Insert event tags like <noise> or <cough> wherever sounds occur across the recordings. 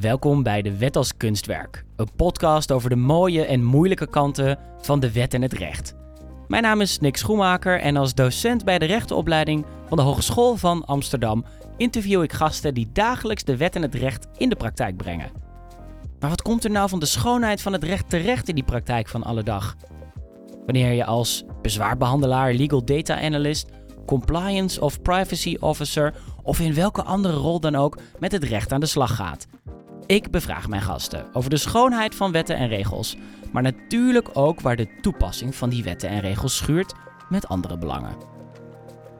Welkom bij De Wet als Kunstwerk, een podcast over de mooie en moeilijke kanten van de wet en het recht. Mijn naam is Nick Schoenmaker en als docent bij de rechtenopleiding van de Hogeschool van Amsterdam interview ik gasten die dagelijks de wet en het recht in de praktijk brengen. Maar wat komt er nou van de schoonheid van het recht terecht in die praktijk van alle dag? Wanneer je als bezwaarbehandelaar, legal data analyst, compliance of privacy officer of in welke andere rol dan ook met het recht aan de slag gaat. Ik bevraag mijn gasten over de schoonheid van wetten en regels, maar natuurlijk ook waar de toepassing van die wetten en regels schuurt met andere belangen.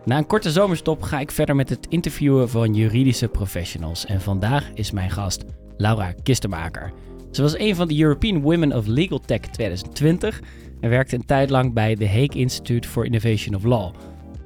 Na een korte zomerstop ga ik verder met het interviewen van juridische professionals en vandaag is mijn gast Laura Kistermaker. Ze was een van de European Women of Legal Tech 2020 en werkte een tijd lang bij de Hague Institute for Innovation of Law.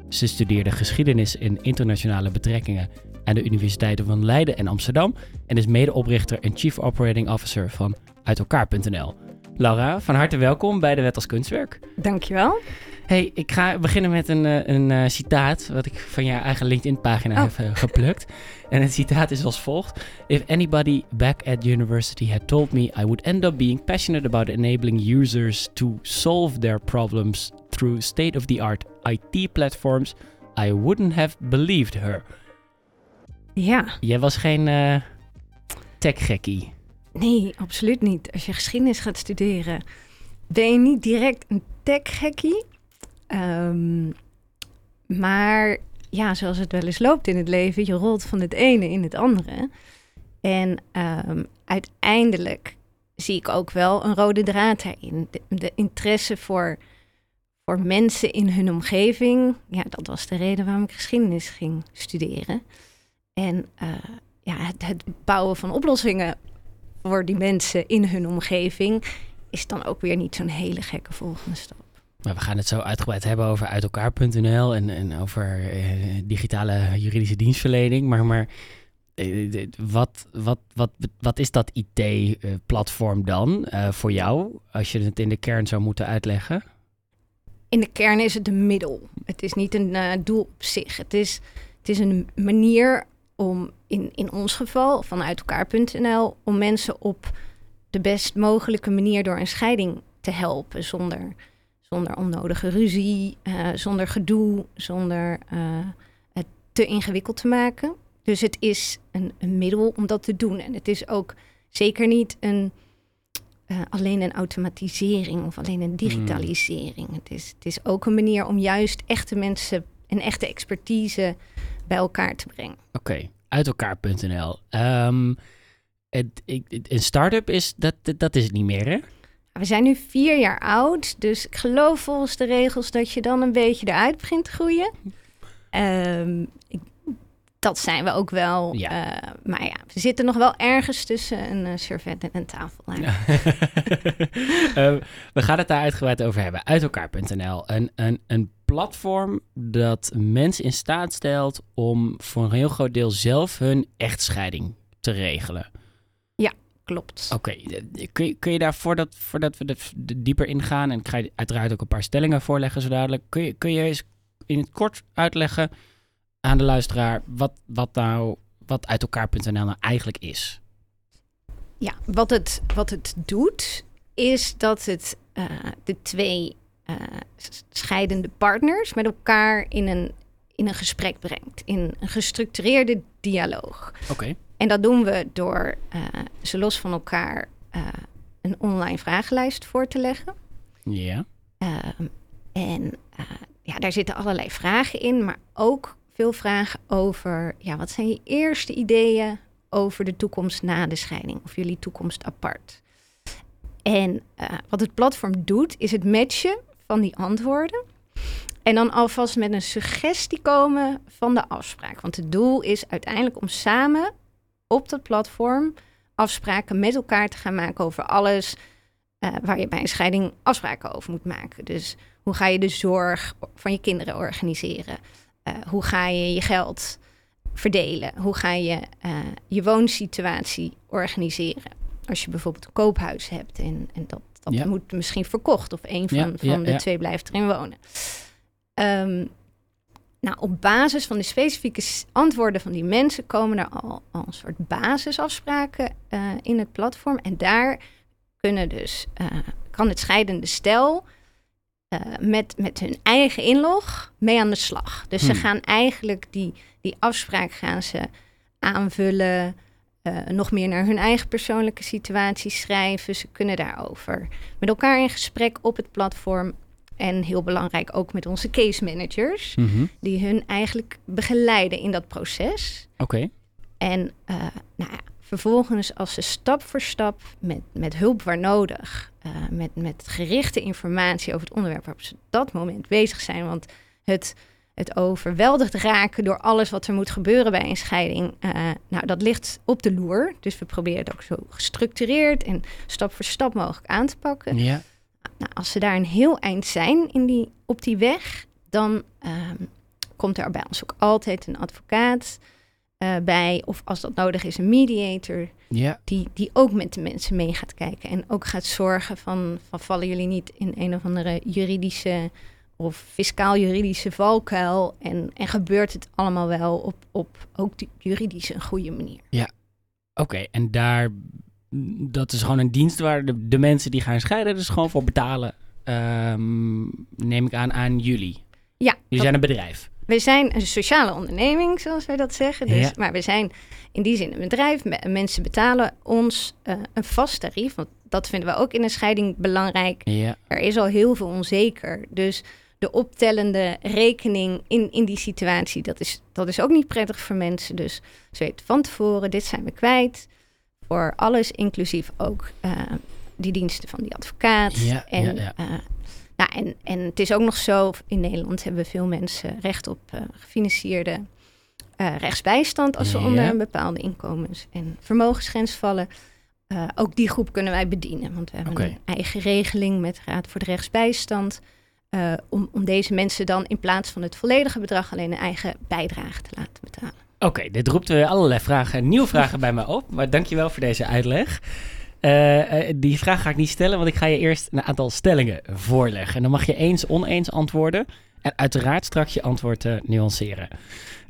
Ze studeerde geschiedenis en internationale betrekkingen aan de universiteiten van Leiden en Amsterdam en is medeoprichter en chief operating officer van Uitelkaar.nl. Laura, van harte welkom bij de Wet als Kunstwerk. Dankjewel. Hey, ik ga beginnen met een, eh, een uh, citaat wat ik van je eigen LinkedIn-pagina Oh. heb uh, geplukt. En het citaat is als volgt: If anybody back at university had told me I would end up being passionate about enabling users to solve their problems through state-of-the-art IT platforms, I wouldn't have believed her. Ja, Jij was geen uh, tech-gekkie. nee, absoluut niet. Als je geschiedenis gaat studeren, ben je niet direct een tech-gekkie. Um, maar ja, zoals het wel eens loopt in het leven, je rolt van het ene in het andere. En um, uiteindelijk zie ik ook wel een rode draad daarin. De, de, interesse voor, voor mensen in hun omgeving. Ja, dat was de reden waarom ik geschiedenis ging studeren. En uh, ja, het, het, bouwen van oplossingen voor die mensen in hun omgeving is dan ook weer niet zo'n hele gekke volgende stap. Maar we gaan het zo uitgebreid hebben over uitelkaar.nl en, en over uh, digitale juridische dienstverlening. Maar, maar uh, wat, wat, wat, wat is dat IT-platform dan uh, voor jou, als je het in de kern zou moeten uitleggen? In de kern is het een middel. Het is niet een uh, doel op zich. Het is, het is een manier om, in, in ons geval, vanuit elkaar.nl, om mensen op de best mogelijke manier door een scheiding te helpen zonder zonder onnodige ruzie, uh, zonder gedoe, zonder uh, het te ingewikkeld te maken. Dus het is een, een, middel om dat te doen. En het is ook zeker niet een, uh, alleen een automatisering of alleen een digitalisering. Mm. Het, is, het is ook een manier om juist echte mensen en echte expertise bij elkaar te brengen. Oké, okay. uit elkaar.nl. Um, een start-up is, dat, dat is het niet meer, hè? We zijn nu vier jaar oud, dus ik geloof volgens de regels dat je dan een beetje eruit begint te groeien. Um, ik, dat zijn we ook wel. Ja. Uh, maar ja, we zitten nog wel ergens tussen een uh, servet en een tafel. Ja. uh, <laughs> we gaan het daar uitgebreid over hebben. Uit elkaar.nl. Een, een, een platform dat mensen in staat stelt om voor een heel groot deel zelf hun echtscheiding te regelen. Klopt. Oké, okay. kun, je, kun je daar voordat, voordat we de, de dieper ingaan, en ik ga je uiteraard ook een paar stellingen voorleggen zo dadelijk, kun je, kun je eens in het kort uitleggen aan de luisteraar wat, wat nou, wat uit elkaar.nl nou eigenlijk is? Ja, wat het, wat het doet, is dat het uh, de twee uh, scheidende partners met elkaar in een, in een gesprek brengt, in een gestructureerde dialoog. Oké. Okay. En dat doen we door uh, ze los van elkaar een online vragenlijst voor te leggen. Ja. Yeah. Uh, en ja, daar zitten allerlei vragen in, maar ook veel vragen over, ja, wat zijn je eerste ideeën over de toekomst na de scheiding of jullie toekomst apart? En uh, wat het platform doet, is het matchen van die antwoorden. En dan alvast met een suggestie komen van de afspraak. Want het doel is uiteindelijk om samen op dat platform afspraken met elkaar te gaan maken over alles uh, waar je bij een scheiding afspraken over moet maken. Dus hoe ga je de zorg van je kinderen organiseren? Uh, hoe ga je je geld verdelen? Hoe ga je uh, je woonsituatie organiseren? Als je bijvoorbeeld een koophuis hebt en, en dat, dat ja. moet misschien verkocht of een van, Ja, van ja, de twee blijft erin wonen. Um, nou, op basis van de specifieke antwoorden van die mensen komen er al, al een soort basisafspraken eh, in het platform. En daar kunnen dus, eh, kan het scheidende stel eh, met, met hun eigen inlog mee aan de slag. Dus ze Hmm. gaan eigenlijk die, die afspraak gaan ze aanvullen, eh, nog meer naar hun eigen persoonlijke situatie schrijven. Ze kunnen daarover met elkaar in gesprek op het platform. En heel belangrijk ook met onze case managers, Mhm. die hun eigenlijk begeleiden in dat proces. Oké. En eh, nou ja, vervolgens, als ze stap voor stap met, met hulp waar nodig, eh, met, met gerichte informatie over het onderwerp waarop ze op dat moment bezig zijn. Want het, het overweldigd raken door alles wat er moet gebeuren bij een scheiding, eh, nou, dat ligt op de loer. Dus we proberen het ook zo gestructureerd en stap voor stap mogelijk aan te pakken. Ja. Nou, als ze daar een heel eind zijn in die, op die weg, dan ehm, komt er bij ons ook altijd een advocaat eh, bij. Of als dat nodig is, een mediator. Ja. Die, die ook met de mensen mee gaat kijken. En ook gaat zorgen van, van vallen jullie niet in een of andere juridische of fiscaal-juridische valkuil. En, en gebeurt het allemaal wel op, op ook de juridische een goede manier. Oké, en daar, dat is gewoon een dienst waar de, de mensen die gaan scheiden dus gewoon voor betalen, ehm, neem ik aan, aan jullie. Ja, Jullie dat- zijn een bedrijf. We zijn een sociale onderneming, zoals wij dat zeggen. Dus, Ja. Maar we zijn in die zin een bedrijf. Me- Mensen betalen ons eh, een vast tarief. Want dat vinden we ook in een scheiding belangrijk. Ja. Er is al heel veel onzeker. Dus de optellende rekening in, in die situatie, dat is, dat is ook niet prettig voor mensen. Dus ze weten van tevoren, dit zijn we kwijt. Voor alles, inclusief ook eh, die diensten van die advocaat. Ja, en, ja, ja. eh, nou, en, en het is ook nog zo, in Nederland hebben veel mensen recht op eh, gefinancierde eh, rechtsbijstand als ze Ja. onder een bepaalde inkomens- en vermogensgrens vallen. Eh, ook die groep kunnen wij bedienen, want we hebben een eigen regeling met Raad voor de Rechtsbijstand. om, om deze mensen dan in plaats van het volledige bedrag alleen een eigen bijdrage te laten betalen. Oké, dit roept weer allerlei vragen, nieuwe vragen bij me op. Maar dankjewel voor deze uitleg. Eh, eh, die vraag ga ik niet stellen, want ik ga je eerst een aantal stellingen voorleggen. En dan mag je eens, oneens antwoorden. En uiteraard straks je antwoord nuanceren.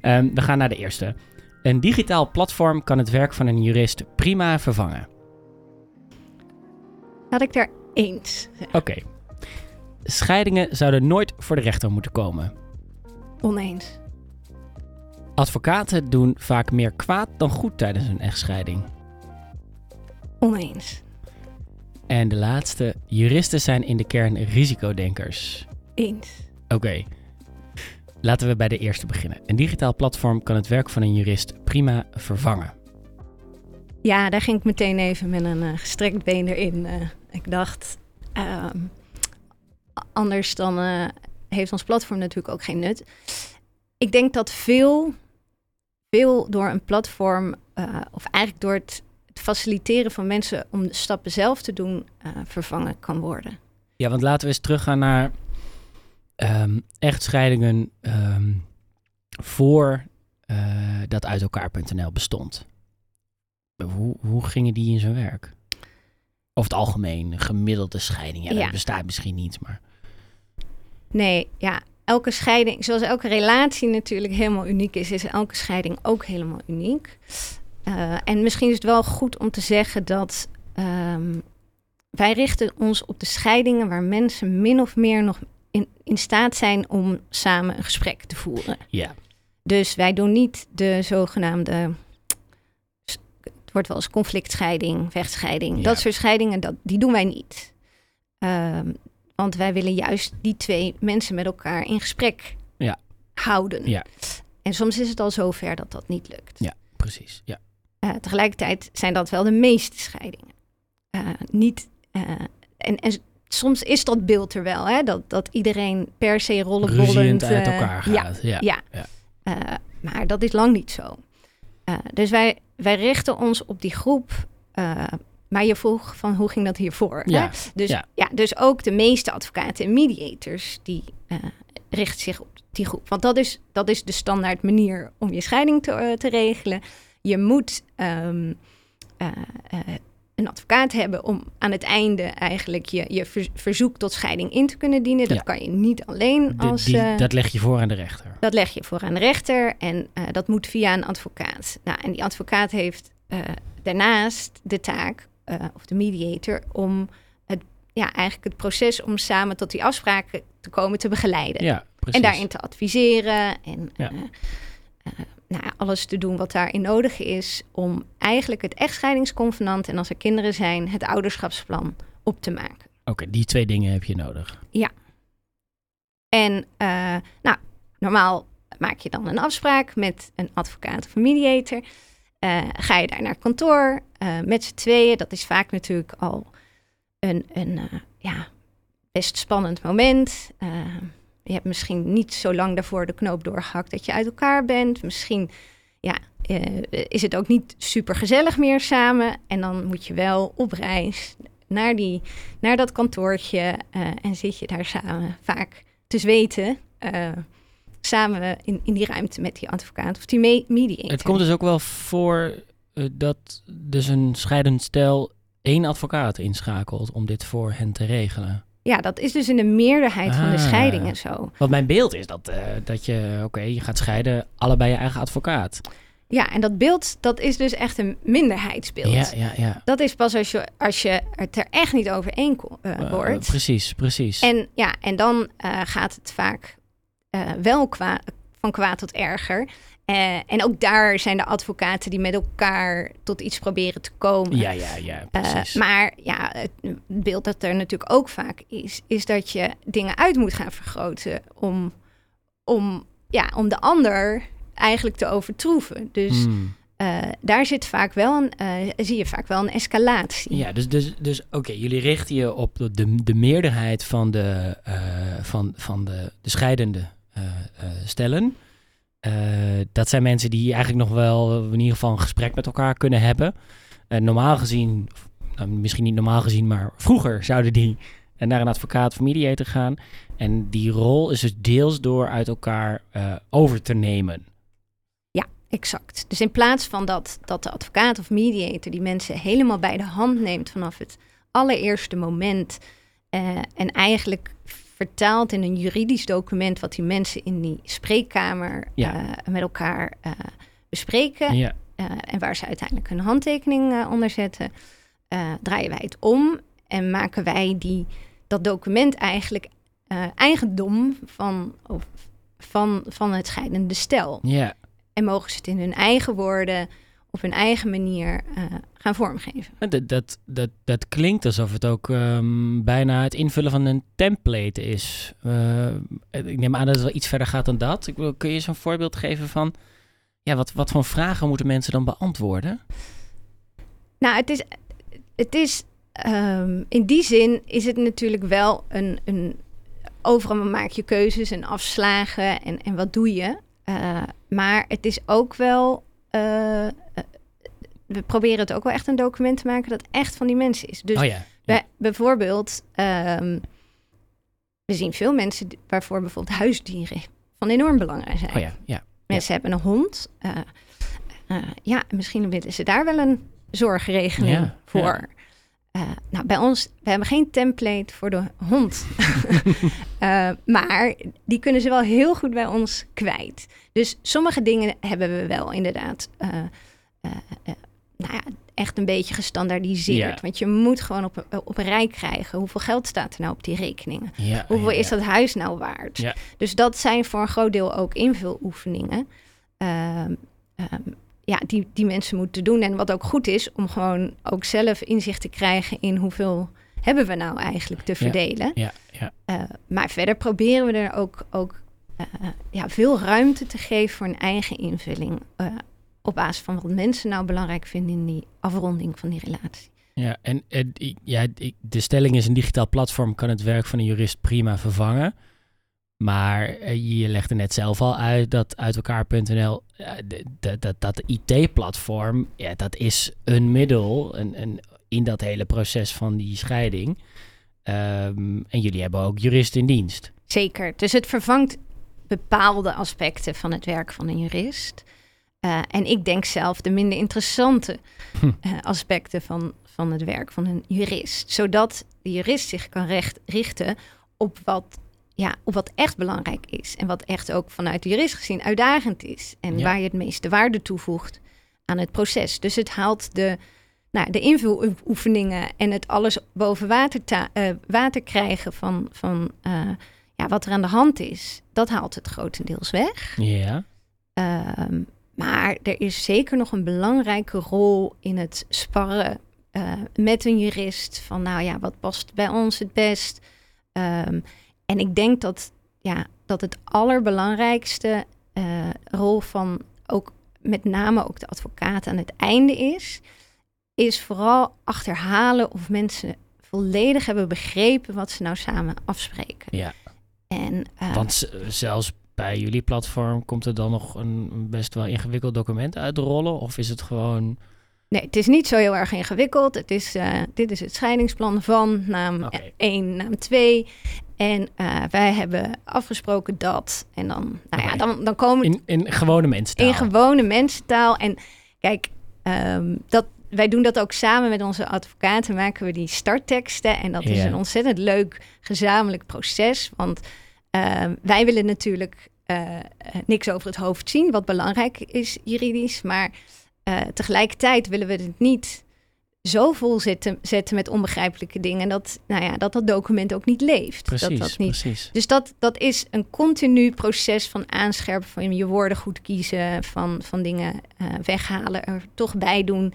Ehm, we gaan naar de eerste. Een digitaal platform kan het werk van een jurist prima vervangen. Laat ik daar eens. Oké. Scheidingen zouden nooit voor de rechter moeten komen. Oneens. Advocaten doen vaak meer kwaad dan goed tijdens een echtscheiding. Oneens. En de laatste, juristen zijn in de kern risicodenkers. Eens. Oké, laten we bij de eerste beginnen. Een digitaal platform kan het werk van een jurist prima vervangen. Ja, daar ging ik meteen even met een eh, gestrekt been erin. eh. ik dacht, ehm, anders dan eh, heeft ons platform natuurlijk ook geen nut. Ik denk dat veel, veel door een platform, of eigenlijk door het, het faciliteren van mensen om de stappen zelf te doen, eh, vervangen kan worden. Ja, want laten we eens teruggaan naar ehm, echtscheidingen ehm, voor eh, dat uit elkaar.nl bestond. Hoe, hoe gingen die in zijn werk? Over het algemeen, gemiddelde scheiding. Ja, Ja. dat bestaat misschien niet, maar... Nee, ja, elke scheiding, zoals elke relatie natuurlijk helemaal uniek is, is elke scheiding ook helemaal uniek. Eh, en misschien is het wel goed om te zeggen dat ehm, wij richten ons op de scheidingen waar mensen min of meer nog in, in staat zijn om samen een gesprek te voeren. Ja, Dus wij doen niet de zogenaamde, het wordt wel eens conflictscheiding, vechtscheiding, Ja. dat soort scheidingen, dat, die doen wij niet. Ehm, want wij willen juist die twee mensen met elkaar in gesprek Ja. houden. Ja. En soms is het al zover dat dat niet lukt. Ja. precies. Ja. Eh, tegelijkertijd zijn dat wel de meeste scheidingen. Eh, niet, eh, en, en soms is dat beeld er wel, hè? Dat, dat iedereen per se rollenbollend... Uit elkaar gaat. Ja. ja. Ja. Maar dat is lang niet zo. Dus wij, wij richten ons op die groep. maar je vroeg van hoe ging dat hiervoor? Ja, Hè? Dus, ja. ja. dus ook de meeste advocaten en mediators die richten zich op die groep. Want dat is, dat is de standaard manier om je scheiding te, te regelen. Je moet ehm, eh, eh, een advocaat hebben om aan het einde eigenlijk je, je verzoek tot scheiding in te kunnen dienen. Dat kan je niet alleen als. Die, die, dat leg je voor aan de rechter. Dat leg je voor aan de rechter en dat moet via een advocaat. Nou, en die advocaat heeft daarnaast de taak, of de mediator, om het, ja, eigenlijk het proces om samen tot die afspraken te komen te begeleiden. Ja, precies. En daarin te adviseren en ja nou, alles te doen wat daarin nodig is om eigenlijk het echtscheidingsconvenant en als er kinderen zijn, het ouderschapsplan op te maken. Oké, die twee dingen heb je nodig. Ja. En uh, nou, normaal maak je dan een afspraak met een advocaat of een mediator. Uh, ga je daar naar kantoor uh, met z'n tweeën. Dat is vaak natuurlijk al een, een ja, best spannend moment. Je hebt misschien niet zo lang daarvoor de knoop doorgehakt dat je uit elkaar bent. Misschien ja, uh, is het ook niet super gezellig meer samen. En dan moet je wel op reis naar, die, naar dat kantoortje. Uh, en zit je daar samen vaak te zweten. Uh, samen in, in die ruimte met die advocaat of die mediator. Het komt dus ook wel voor dat dus een scheidend stel één advocaat inschakelt om dit voor hen te regelen. Ja, dat is dus in de meerderheid van de ah. scheidingen zo. Want mijn beeld is dat, uh, dat je, oké, je gaat scheiden, allebei je eigen advocaat. Ja, en dat beeld, dat is dus echt een minderheidsbeeld. Ja, ja, ja. Dat is pas als je, als je het er echt niet over één uh, wordt. precies, precies. En ja, en dan gaat het vaak wel kwa van kwaad tot erger. Uh, en ook daar zijn de advocaten die met elkaar tot iets proberen te komen. Ja, ja, ja, eh, precies. Uh, maar ja, het beeld dat er natuurlijk ook vaak is, is dat je dingen uit moet gaan vergroten om, om, ja, om de ander eigenlijk te overtroeven. Dus hmm. uh, daar zit vaak wel een, zie je vaak wel een escalatie. Ja, dus, dus, dus oké, jullie richten je op de, de, de meerderheid van de, van, van de, de scheidende stellen. Uh, dat zijn mensen die eigenlijk nog wel in ieder geval een gesprek met elkaar kunnen hebben. Uh, normaal gezien, nou, misschien niet normaal gezien, maar vroeger zouden die naar een advocaat of mediator gaan. En die rol is dus deels door uit elkaar over te nemen. Ja, exact. Dus in plaats van dat, dat de advocaat of mediator die mensen helemaal bij de hand neemt vanaf het allereerste moment. en eigenlijk vertaald in een juridisch document wat die mensen in die spreekkamer eh, met elkaar uh, bespreken. Ja. Uh, en waar ze uiteindelijk hun handtekening onder zetten. draaien wij het om en maken wij die, dat document eigenlijk eigendom van, of, van, van het scheidende stel. Ja. En mogen ze het in hun eigen woorden op hun eigen manier uh, gaan vormgeven. Dat, dat, dat, dat klinkt alsof het ook um, bijna het invullen van een template is. Uh, ik neem aan dat het wel iets verder gaat dan dat. Ik wil, kun je eens een voorbeeld geven van... Ja, wat, wat voor vragen moeten mensen dan beantwoorden? Nou, het is... Het is um, in die zin is het natuurlijk wel een... een overal maak je keuzes en afslagen en, en wat doe je. Uh, maar het is ook wel uh, we proberen het ook wel echt een document te maken dat echt van die mensen is. Dus oh ja, bijvoorbeeld, um, we zien veel mensen waarvoor bijvoorbeeld huisdieren van enorm belangrijk zijn. Oh ja, ja, mensen hebben een hond. Uh, uh, ja, misschien willen ze daar wel een zorgregeling voor. Uh, nou, bij ons, we hebben geen template voor de hond. uh, <laughs> maar die kunnen ze wel heel goed bij ons kwijt. Dus sommige dingen hebben we wel inderdaad uh, nou ja, echt een beetje gestandaardiseerd. Want je moet gewoon op, op een rij krijgen. Hoeveel geld staat er nou op die rekeningen? hoeveel is dat huis nou waard? Dus dat zijn voor een groot deel ook invuloefeningen. Um, um, ja, die, die mensen moeten doen. En wat ook goed is, om gewoon ook zelf inzicht te krijgen in hoeveel hebben we nou eigenlijk te verdelen. Ja, ja, uh, maar verder proberen we er ook, ook uh, ja, veel ruimte te geven voor een eigen invulling. Uh, op basis van wat mensen nou belangrijk vinden in die afronding van die relatie. Ja, en, en ja, de stelling is: een digitaal platform kan het werk van een jurist prima vervangen. Maar eh, je legde net zelf al uit dat uit elkaar.nl, dat, dat, dat IT-platform, ja, dat is een middel een, een, in dat hele proces van die scheiding. Um, en jullie hebben ook juristen in dienst. Zeker. Dus het vervangt bepaalde aspecten van het werk van een jurist. Uh, en ik denk zelf de minder interessante Hm. aspecten van, van het werk van een jurist. Zodat de jurist zich kan recht, richten op wat, ja, op wat echt belangrijk is. En wat echt ook vanuit de jurist gezien uitdagend is. En Ja. waar je het meeste waarde toevoegt aan het proces. Dus het haalt de, nou, de invuloefeningen en het alles boven water, eh, water krijgen van, van eh, ja, wat er aan de hand is. Dat haalt het grotendeels weg. Ja. Ehm, maar er is zeker nog een belangrijke rol in het sparren eh, met een jurist. Van nou ja, wat past bij ons het best? Ehm, en ik denk dat, ja, dat het allerbelangrijkste eh, rol van ook met name ook de advocaat aan het einde is, is vooral achterhalen of mensen volledig hebben begrepen wat ze nou samen afspreken. Ja. En, eh, Want zelfs bij jullie platform komt er dan nog een best wel ingewikkeld document uit te rollen? Of is het gewoon... Nee, het is niet zo heel erg ingewikkeld. Het is, eh, dit is het scheidingsplan van naam Oké. 1, naam 2. En eh, wij hebben afgesproken dat. En dan, nou ja, dan, dan komen we In, in gewone mensentaal? in gewone mensentaal. En kijk, ehm, dat, wij doen dat ook samen met onze advocaten. Maken we die startteksten. En dat is een ontzettend leuk gezamenlijk proces. Want ehm, wij willen natuurlijk eh, eh, niks over het hoofd zien, wat belangrijk is juridisch. Maar tegelijkertijd willen we het niet zo vol zetten, zetten met onbegrijpelijke dingen. Dat, nou ja, dat dat document ook niet leeft. Precies, dat dat niet precies. dus dat, dat is een continu proces van aanscherpen, van je woorden goed kiezen, van, van dingen eh, weghalen, er toch bij doen.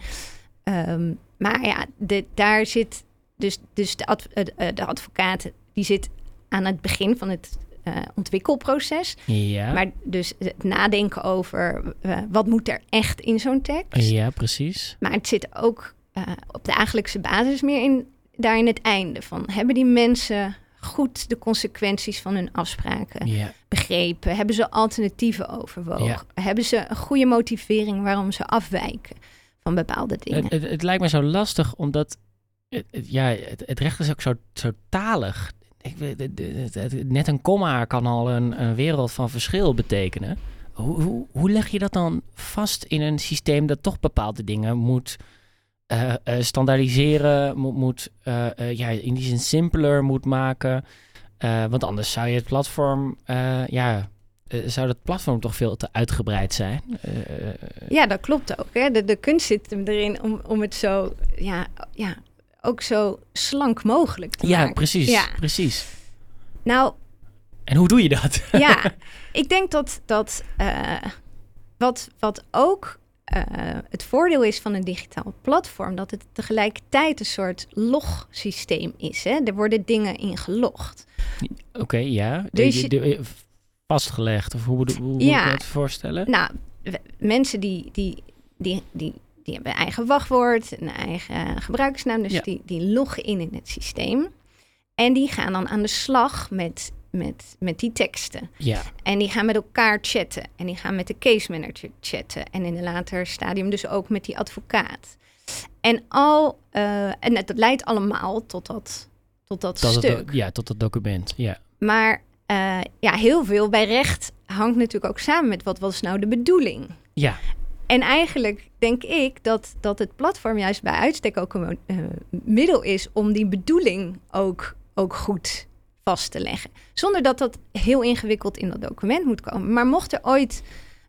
Ehm, maar ja, de, daar zit dus, dus de, adv- eh, eh, de advocaat, die zit aan het begin van het eh, ontwikkelproces. Ja. Maar dus het nadenken over wat moet er echt in zo'n tekst. ja, precies. Maar het zit ook eh, op dagelijkse basis meer in, daar in het einde van. Hebben die mensen goed de consequenties van hun afspraken begrepen? Hebben ze alternatieven overwogen? Hebben ze een goede motivering waarom ze afwijken van bepaalde dingen? Het, het, het lijkt me zo lastig, omdat het, ja, het, recht is ook zo, zo talig. Ik, net een komma kan al een, een wereld van verschil betekenen. Hoe, hoe, hoe leg je dat dan vast in een systeem dat toch bepaalde dingen moet eh, standaardiseren, moet, moet eh, ja, in die zin simpeler moet maken? Want anders zou je het platform, ja, zou het platform toch veel te uitgebreid zijn? Ja, dat klopt ook. Hè? De, de kunst zit hem erin om, om het zo, ja, ja, ook zo slank mogelijk te ja, maken. precies, Ja. precies. Nou, En hoe doe je dat? ja, <laughs> ik denk dat, dat wat, wat ook eh, het voordeel is van een digitaal platform, dat het tegelijkertijd een soort logsysteem is. Hè? Er worden dingen in gelogd. Oké, ja. Dus De- je- de- de- vastgelegd, of hoe, hoe, hoe moet Ja. dat voorstellen? Nou, mensen die, die, die, die, die hebben een eigen wachtwoord, een eigen gebruikersnaam, dus Ja. die, die loggen in in het systeem. En die gaan dan aan de slag met, met, met die teksten. Ja, En die gaan met elkaar chatten. En die gaan met de case manager chatten. En in een later stadium dus ook met die advocaat. En, al, eh, en dat leidt allemaal tot dat, tot dat, tot stuk. het, ja, tot het document. Ja, Maar eh, ja, heel veel bij recht hangt natuurlijk ook samen met wat was nou de bedoeling. ja. En eigenlijk denk ik dat, dat het platform juist bij uitstek ook een eh, middel is om die bedoeling ook, ook goed vast te leggen. Zonder dat dat heel ingewikkeld in dat document moet komen. Maar mocht er ooit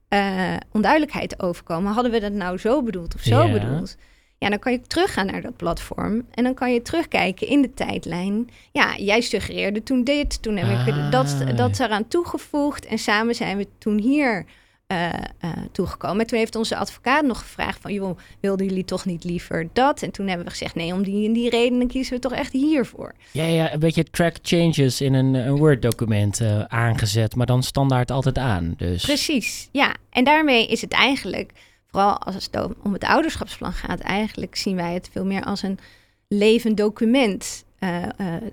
eh, onduidelijkheid overkomen, hadden we dat nou zo bedoeld of zo bedoeld? Ja, dan kan je teruggaan naar dat platform en dan kan je terugkijken in de tijdlijn. Ja, jij suggereerde toen dit, toen heb ik Ah, dat, dat eraan toegevoegd en samen zijn we toen hier eh, eh, toegekomen. En toen heeft onze advocaat nog gevraagd van... joh, wilden jullie toch niet liever dat? En toen hebben we gezegd... nee, om die en die redenen kiezen we toch echt hiervoor. Ja, ja, een beetje track changes in een, een Word-document eh, aangezet, maar dan standaard altijd aan. Dus Precies, ja. En daarmee is het eigenlijk... vooral als het om het ouderschapsplan gaat... eigenlijk zien wij het veel meer als een levend document...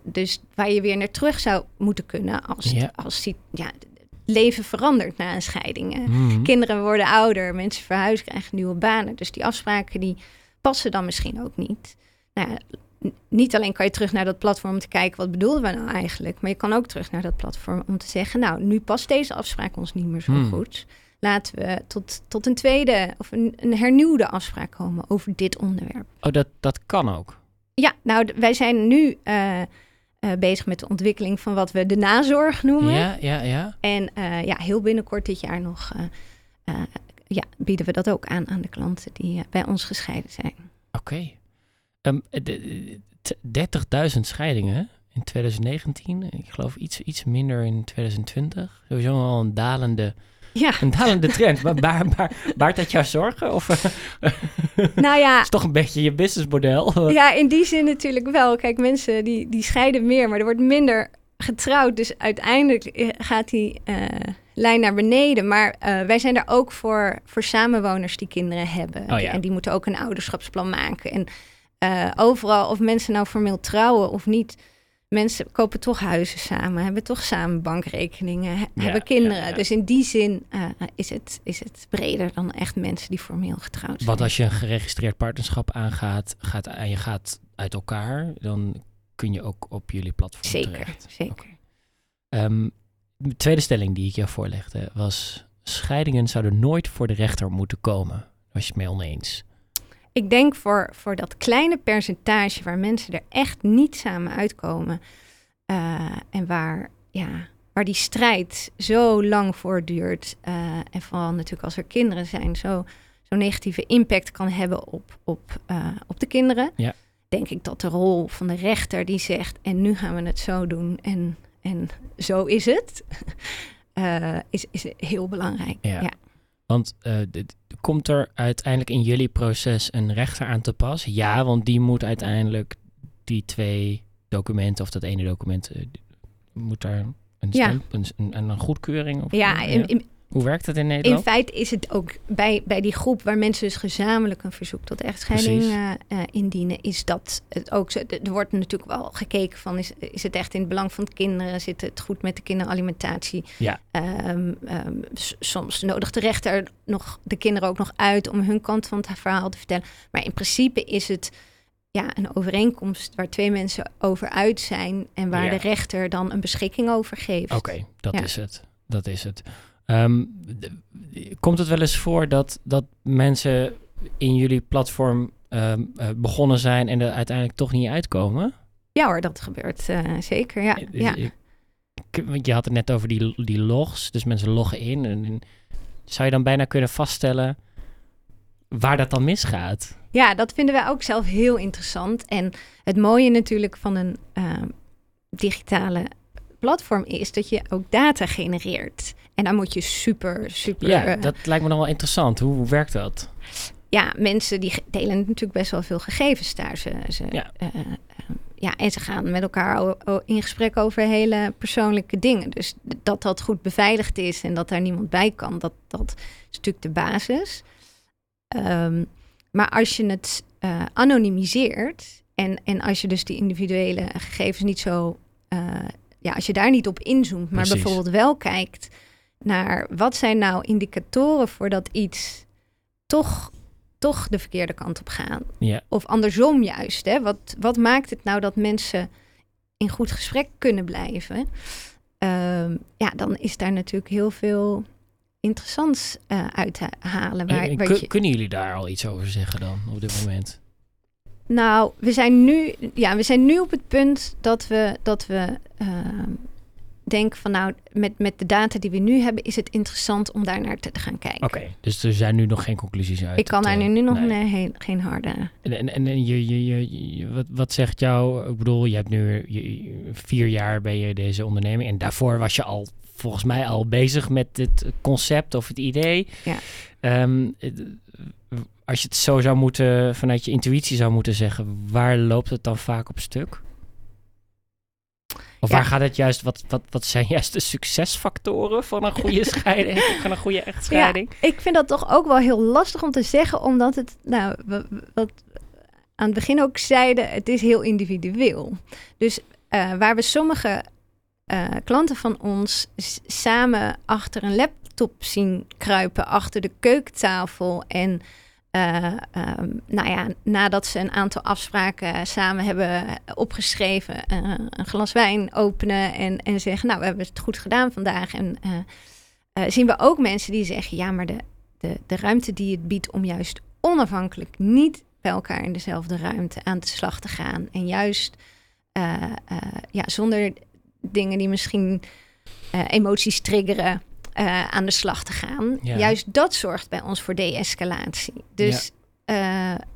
Dus waar je weer naar terug zou moeten kunnen als, Ja. als ja, leven verandert na een scheiding. Mhm. Kinderen worden ouder, mensen verhuizen, krijgen nieuwe banen. Dus die afspraken die passen dan misschien ook niet. Nou niet alleen kan je terug naar dat platform om te kijken wat bedoelden we nou eigenlijk, maar je kan ook terug naar dat platform om te zeggen, nou, nu past deze afspraak ons niet meer zo Hmm. goed. laten we tot, tot een tweede of een, een hernieuwde afspraak komen over dit onderwerp. Oh, dat, dat kan ook. Ja, nou, wij zijn nu eh, eh, bezig met de ontwikkeling van wat we de nazorg noemen. Ja, ja, ja. En eh, ja, heel binnenkort dit jaar nog eh, ja, bieden we dat ook aan aan de klanten die bij ons gescheiden zijn. Oké. Ehm, de- t- 30.000 scheidingen in 2019. Ik geloof iets, iets minder in 2020. Sowieso wel een dalende, Ja, een dalende trend. Maar baar, baart dat jou zorgen? Of eh, nou ja, is toch een beetje je businessmodel? ja, in die zin natuurlijk wel. Kijk, mensen die, die scheiden meer, maar er wordt minder getrouwd. Dus uiteindelijk eh, gaat die eh, lijn naar beneden. Maar wij zijn er ook voor, voor samenwoners die kinderen hebben. Oh ja. En die moeten ook een ouderschapsplan maken. En overal, of mensen nou formeel trouwen of niet... Mensen kopen toch huizen samen, hebben toch samen bankrekeningen, he- Ja, hebben kinderen. ja. Dus in die zin eh, is, het, is het breder dan echt mensen die formeel getrouwd zijn. Want als je een geregistreerd partnerschap aangaat gaat, en je gaat uit elkaar, dan kun je ook op jullie platform Zeker, terecht. zeker. Ehm, de tweede stelling die ik jou voorlegde was... scheidingen zouden nooit voor de rechter moeten komen. Was je het mee oneens? Ik denk voor, voor dat kleine percentage waar mensen er echt niet samen uitkomen. eh, en waar, ja, waar die strijd zo lang voortduurt. eh, en vooral natuurlijk als er kinderen zijn, zo, zo'n negatieve impact kan hebben op, op, eh, op de kinderen. Ja. Denk ik dat de rol van de rechter die zegt, en nu gaan we het zo doen en, en zo is het, <laughs> is, is heel belangrijk. Ja. ja. Want dit- komt er uiteindelijk in jullie proces een rechter aan te pas? Ja, want die moet uiteindelijk die twee documenten of dat ene document... eh, moet daar een, Ja. stem, een, een, een goedkeuring? Of, Ja, in, in, Hoe werkt dat in In Nederland? feite is het ook bij, bij die groep waar mensen dus gezamenlijk een verzoek tot echtscheiding eh, eh, indienen, is dat het ook zo. Er wordt natuurlijk wel gekeken van is, is het echt in het belang van de kinderen? Zit het goed met de kinderalimentatie? Ja. Ehm, ehm, soms nodigt de rechter nog de kinderen ook nog uit om hun kant van het verhaal te vertellen. Maar in principe is het ja, een overeenkomst waar twee mensen over uit zijn en waar Ja. de rechter dan een beschikking over geeft. Oké, dat Ja. is het. Dat is het. Ehm, d- komt het wel eens voor dat, dat mensen in jullie platform ehm, eh, begonnen zijn en er uiteindelijk toch niet uitkomen? Ja hoor, dat gebeurt eh, zeker. Ja, ja. ik- je had het net over die, die logs, dus mensen loggen in. En, en zou je dan bijna kunnen vaststellen waar dat dan misgaat? Ja, dat vinden wij ook zelf heel interessant. En het mooie natuurlijk van een eh, digitale platform is dat je ook data genereert. En daar moet je super, super... Ja, eh, dat lijkt me nog wel interessant. Hoe, hoe werkt dat? ja, mensen die delen natuurlijk best wel veel gegevens daar. Ze, ze, Ja. eh, eh, ja, en ze gaan met elkaar in gesprek over hele persoonlijke dingen. Dus dat dat goed beveiligd is en dat daar niemand bij kan, dat, dat is natuurlijk de basis. Ehm, maar als je het eh, anonimiseert en, en als je dus die individuele gegevens niet zo, ja, als je daar niet op inzoomt, maar Precies. bijvoorbeeld wel kijkt naar wat zijn nou indicatoren voor dat iets toch, toch de verkeerde kant op gaan. Ja, Of andersom juist. Hè? Wat, wat maakt het nou dat mensen in goed gesprek kunnen blijven? Ehm, ja, dan is daar natuurlijk heel veel interessants eh, uit te halen. Waar, En- en waar kun- je- Kunnen jullie daar al iets over zeggen dan op dit moment? Nou, we zijn nu, ja, we zijn nu op het punt dat we, dat we ehm, denken van nou, met, met de data die we nu hebben, is het interessant om daar naar te, te gaan kijken. Oké, dus er zijn nu nog geen conclusies uit. Ik kan daar eh, nu nog nee. nee, geen, geen harde. En, en, en je, je, je, je- wat, wat zegt jou? Ik bedoel, je hebt nu je- vier jaar ben je deze onderneming. En daarvoor was je al volgens mij al bezig met het concept of het idee. Ja. Ehm, als je het zo zou moeten, vanuit je intuïtie zou moeten zeggen, waar loopt het dan vaak op stuk? Of Ja. waar gaat het juist, wat, wat, wat zijn juist de succesfactoren van een goede <laughs> scheiding, van een goede echtscheiding? Ik vind dat toch ook wel heel lastig om te zeggen, omdat het, nou, wat aan het begin ook zeiden, het is heel individueel. Dus eh, waar we sommige eh, klanten van ons samen achter een laptop zien kruipen, achter de keukentafel en eh, ehm, nou ja, nadat ze een aantal afspraken samen hebben opgeschreven, eh, een glas wijn openen en, en zeggen, nou, we hebben het goed gedaan vandaag en eh, zien we ook mensen die zeggen: ja, maar de, de, de ruimte die het biedt om juist onafhankelijk niet bij elkaar in dezelfde ruimte aan de slag te gaan. En juist ja, zonder dingen die misschien emoties triggeren. Aan de slag te gaan. Juist dat zorgt bij ons voor de-escalatie. Dus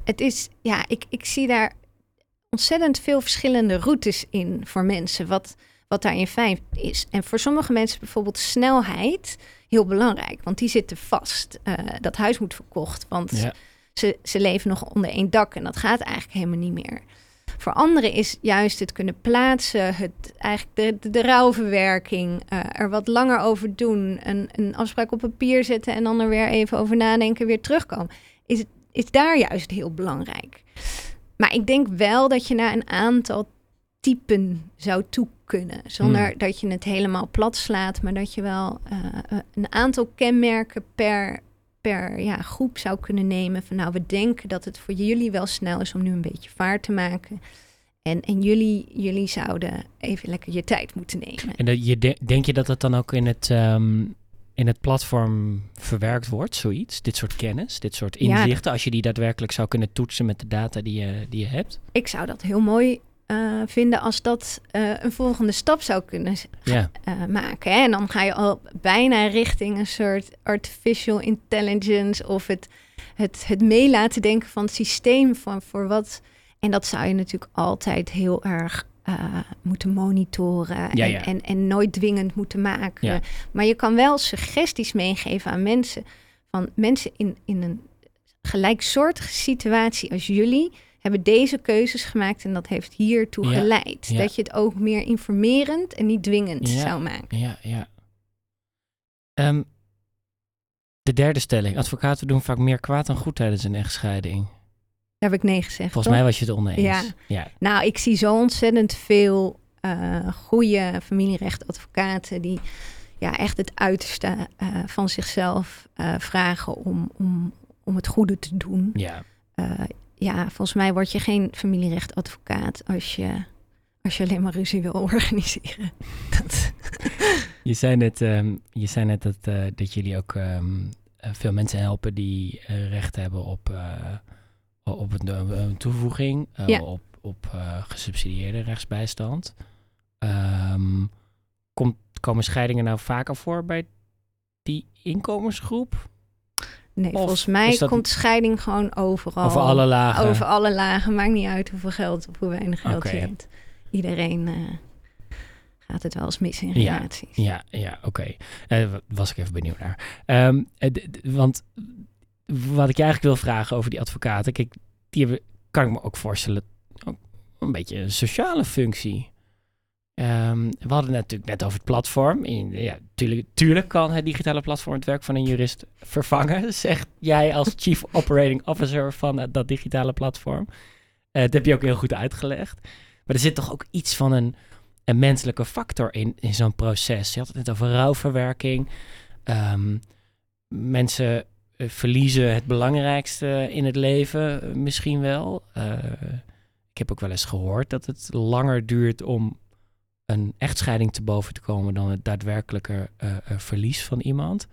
het is, ja, ik, ik zie daar ontzettend veel verschillende routes in voor mensen. Wat, wat daarin fijn is. En voor sommige mensen bijvoorbeeld snelheid heel belangrijk, want die zitten vast. Uh, dat huis moet verkocht, want ze, ze leven nog onder één dak en dat gaat eigenlijk helemaal niet meer. Voor anderen is juist het kunnen plaatsen, het, eigenlijk de, de, rouwverwerking, uh, er wat langer over doen, een, een afspraak op papier zetten en dan er weer even over nadenken, weer terugkomen. Is, is daar juist heel belangrijk. Maar ik denk wel dat je na een aantal typen zou toe kunnen. Zonder hmm. dat je het helemaal plat slaat, maar dat je wel uh, een aantal kenmerken per, per ja, groep zou kunnen nemen. Van nou, we denken dat het voor jullie wel snel is om nu een beetje vaart te maken. En, en jullie, jullie zouden even lekker je tijd moeten nemen. En dat je denk je dat het dan ook in het, um, in het platform verwerkt wordt, zoiets? Dit soort kennis, dit soort inzichten, als je die daadwerkelijk zou kunnen toetsen met de data die je, die je hebt? Ik zou dat heel mooi uh, vinden als dat uh, een volgende stap zou kunnen ja. uh, maken. Hè? En dan ga je al bijna richting een soort artificial intelligence of het, het, het meelaten denken van het systeem van voor wat. En dat zou je natuurlijk altijd heel erg moeten monitoren en, ja. en, en, nooit dwingend moeten maken. Maar je kan wel suggesties meegeven aan mensen. Van mensen in, in een gelijksoortige situatie als jullie hebben deze keuzes gemaakt en dat heeft hiertoe geleid. Dat je het ook meer informerend en niet dwingend zou maken. Ja, ja. Um, de derde stelling. Advocaten doen vaak meer kwaad dan goed tijdens een echtscheiding. Daar heb ik nee gezegd. Volgens mij was je het oneens. Ja. ja. Nou, ik zie zo ontzettend veel uh, goede familierechtadvocaten die ja, echt het uiterste uh, van zichzelf uh, vragen om, om, om het goede te doen. Ja ja, volgens mij word je geen familierechtadvocaat als je, als je alleen maar ruzie wil <laughs> organiseren. Dat. Je zei net, um, je zei net dat, uh, dat jullie ook um, veel mensen helpen die uh, recht hebben op, uh, op een, toevoeging, ja. op, op gesubsidieerde rechtsbijstand. Um, komt, komen scheidingen nou vaker voor bij die inkomensgroep? Nee, volgens mij komt scheiding gewoon overal. Over alle lagen? Over alle lagen. Maakt niet uit hoeveel geld of hoe weinig geld je hebt. Iedereen uh, gaat het wel eens mis in relaties. Ja, ja, oké. Okay. Uh, was ik even benieuwd naar. Um, want wat ik je eigenlijk wil vragen over die advocaten. Kijk, die hebben, kan ik me ook voorstellen, ook een beetje een sociale functie. Um, we hadden het natuurlijk net over het platform. ja, tuurlijk, kan het digitale platform het werk van een jurist vervangen, <laughs> zegt jij als Chief Operating Officer van dat digitale platform. Uh, dat heb je ook heel goed uitgelegd. Maar er zit toch ook iets van een, een menselijke factor in, in zo'n proces. Je had het net over rouwverwerking. Um, mensen uh, verliezen het belangrijkste in het leven misschien wel. ik heb ook wel eens gehoord dat het langer duurt om een echtscheiding te boven te komen dan het daadwerkelijke uh, verlies van iemand.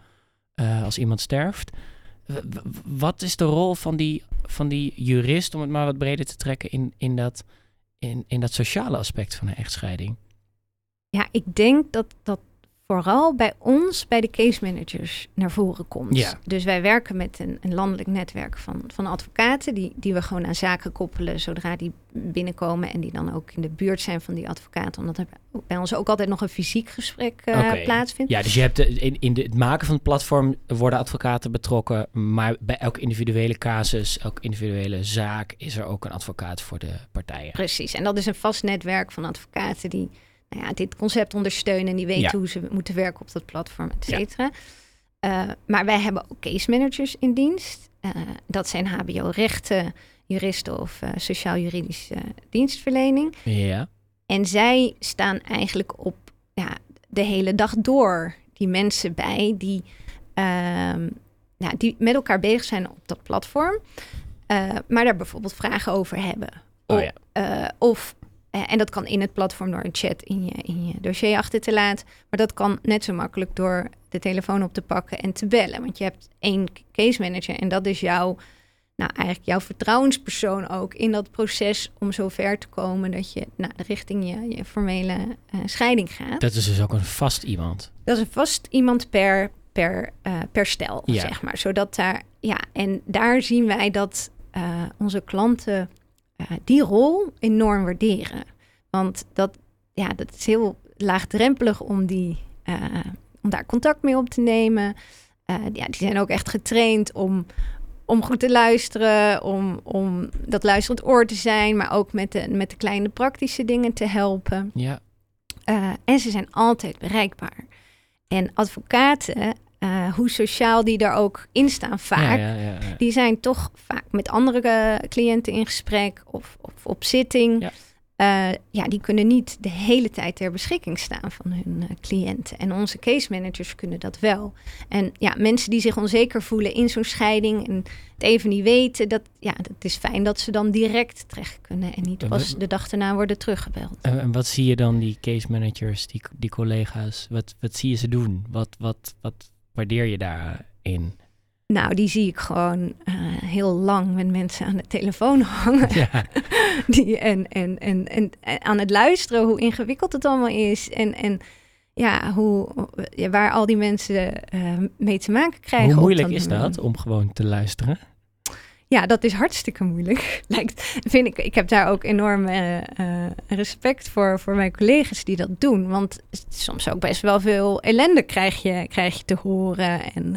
Uh, als iemand sterft. wat is de rol van die, van die jurist, om het maar wat breder te trekken, in, in, dat, in, in dat sociale aspect van een echtscheiding? Ja, ik denk dat, dat vooral bij ons, bij de case managers, naar voren komt. Ja. Dus wij werken met een, een, landelijk netwerk van, van advocaten, die, die we gewoon aan zaken koppelen zodra die binnenkomen en die dan ook in de buurt zijn van die advocaten. Omdat er bij ons ook altijd nog een fysiek gesprek uh, plaatsvindt. Ja, dus je hebt de, in, in de, het maken van het platform worden advocaten betrokken, maar bij elke individuele casus, elke individuele zaak is er ook een advocaat voor de partijen. Precies, en dat is een vast netwerk van advocaten die nou ja, dit concept ondersteunen en die weten hoe ze moeten werken op dat platform, et cetera. Eh, maar wij hebben ook case managers in dienst. Uh, dat zijn HBO-rechten, juristen of uh, sociaal-juridische dienstverlening. Ja. En zij staan eigenlijk op ja, de hele dag door die mensen bij die, ehm, ja, die met elkaar bezig zijn op dat platform. maar daar bijvoorbeeld vragen over hebben. Oh, ja. of Eh, en dat kan in het platform door een chat in je, in je dossier achter te laten. Maar dat kan net zo makkelijk door de telefoon op te pakken en te bellen. Want je hebt één case manager en dat is jouw, nou eigenlijk jouw vertrouwenspersoon ook in dat proces om zover te komen dat je nou, richting je, je formele uh, scheiding gaat. Dat is dus ook een vast iemand. Dat is een vast iemand per, per, uh, per stel, ja. zeg maar. Zodat daar, ja, en daar zien wij dat onze klanten die rol enorm waarderen. Want dat, ja, dat is heel laagdrempelig om, die, om daar contact mee op te nemen. ja, die zijn ook echt getraind om, om goed te luisteren, om, om dat luisterend oor te zijn, maar ook met de, met de kleine praktische dingen te helpen. Ja. En ze zijn altijd bereikbaar. En advocaten, uh, hoe sociaal die daar ook in staan vaak, Ja, ja, ja, ja. die zijn toch vaak met andere cliënten in gesprek of, of op zitting. Ja. Uh, ja, die kunnen niet de hele tijd ter beschikking staan van hun uh, cliënten. En onze case managers kunnen dat wel. En ja, mensen die zich onzeker voelen in zo'n scheiding en het even niet weten, dat, ja, dat is fijn dat ze dan direct terecht kunnen en niet pas de dag erna worden teruggebeld. En, en wat zie je dan die case managers, die, die collega's, wat, wat zie je ze doen? Wat, wat, wat waardeer je daarin? Nou, die zie ik gewoon uh, heel lang met mensen aan de telefoon <laughs> hangen. Ja, Die, en, en, en, en, en aan het luisteren hoe ingewikkeld het allemaal is. En, en ja, hoe, ja, waar al die mensen uh, mee te maken krijgen. hoe moeilijk is dat om gewoon te luisteren? Ja, dat is hartstikke moeilijk. <laughs> Lijkt, vind ik, ik heb daar ook enorm uh, uh, respect voor, voor mijn collega's die dat doen. Want soms ook best wel veel ellende krijg je, krijg je te horen. En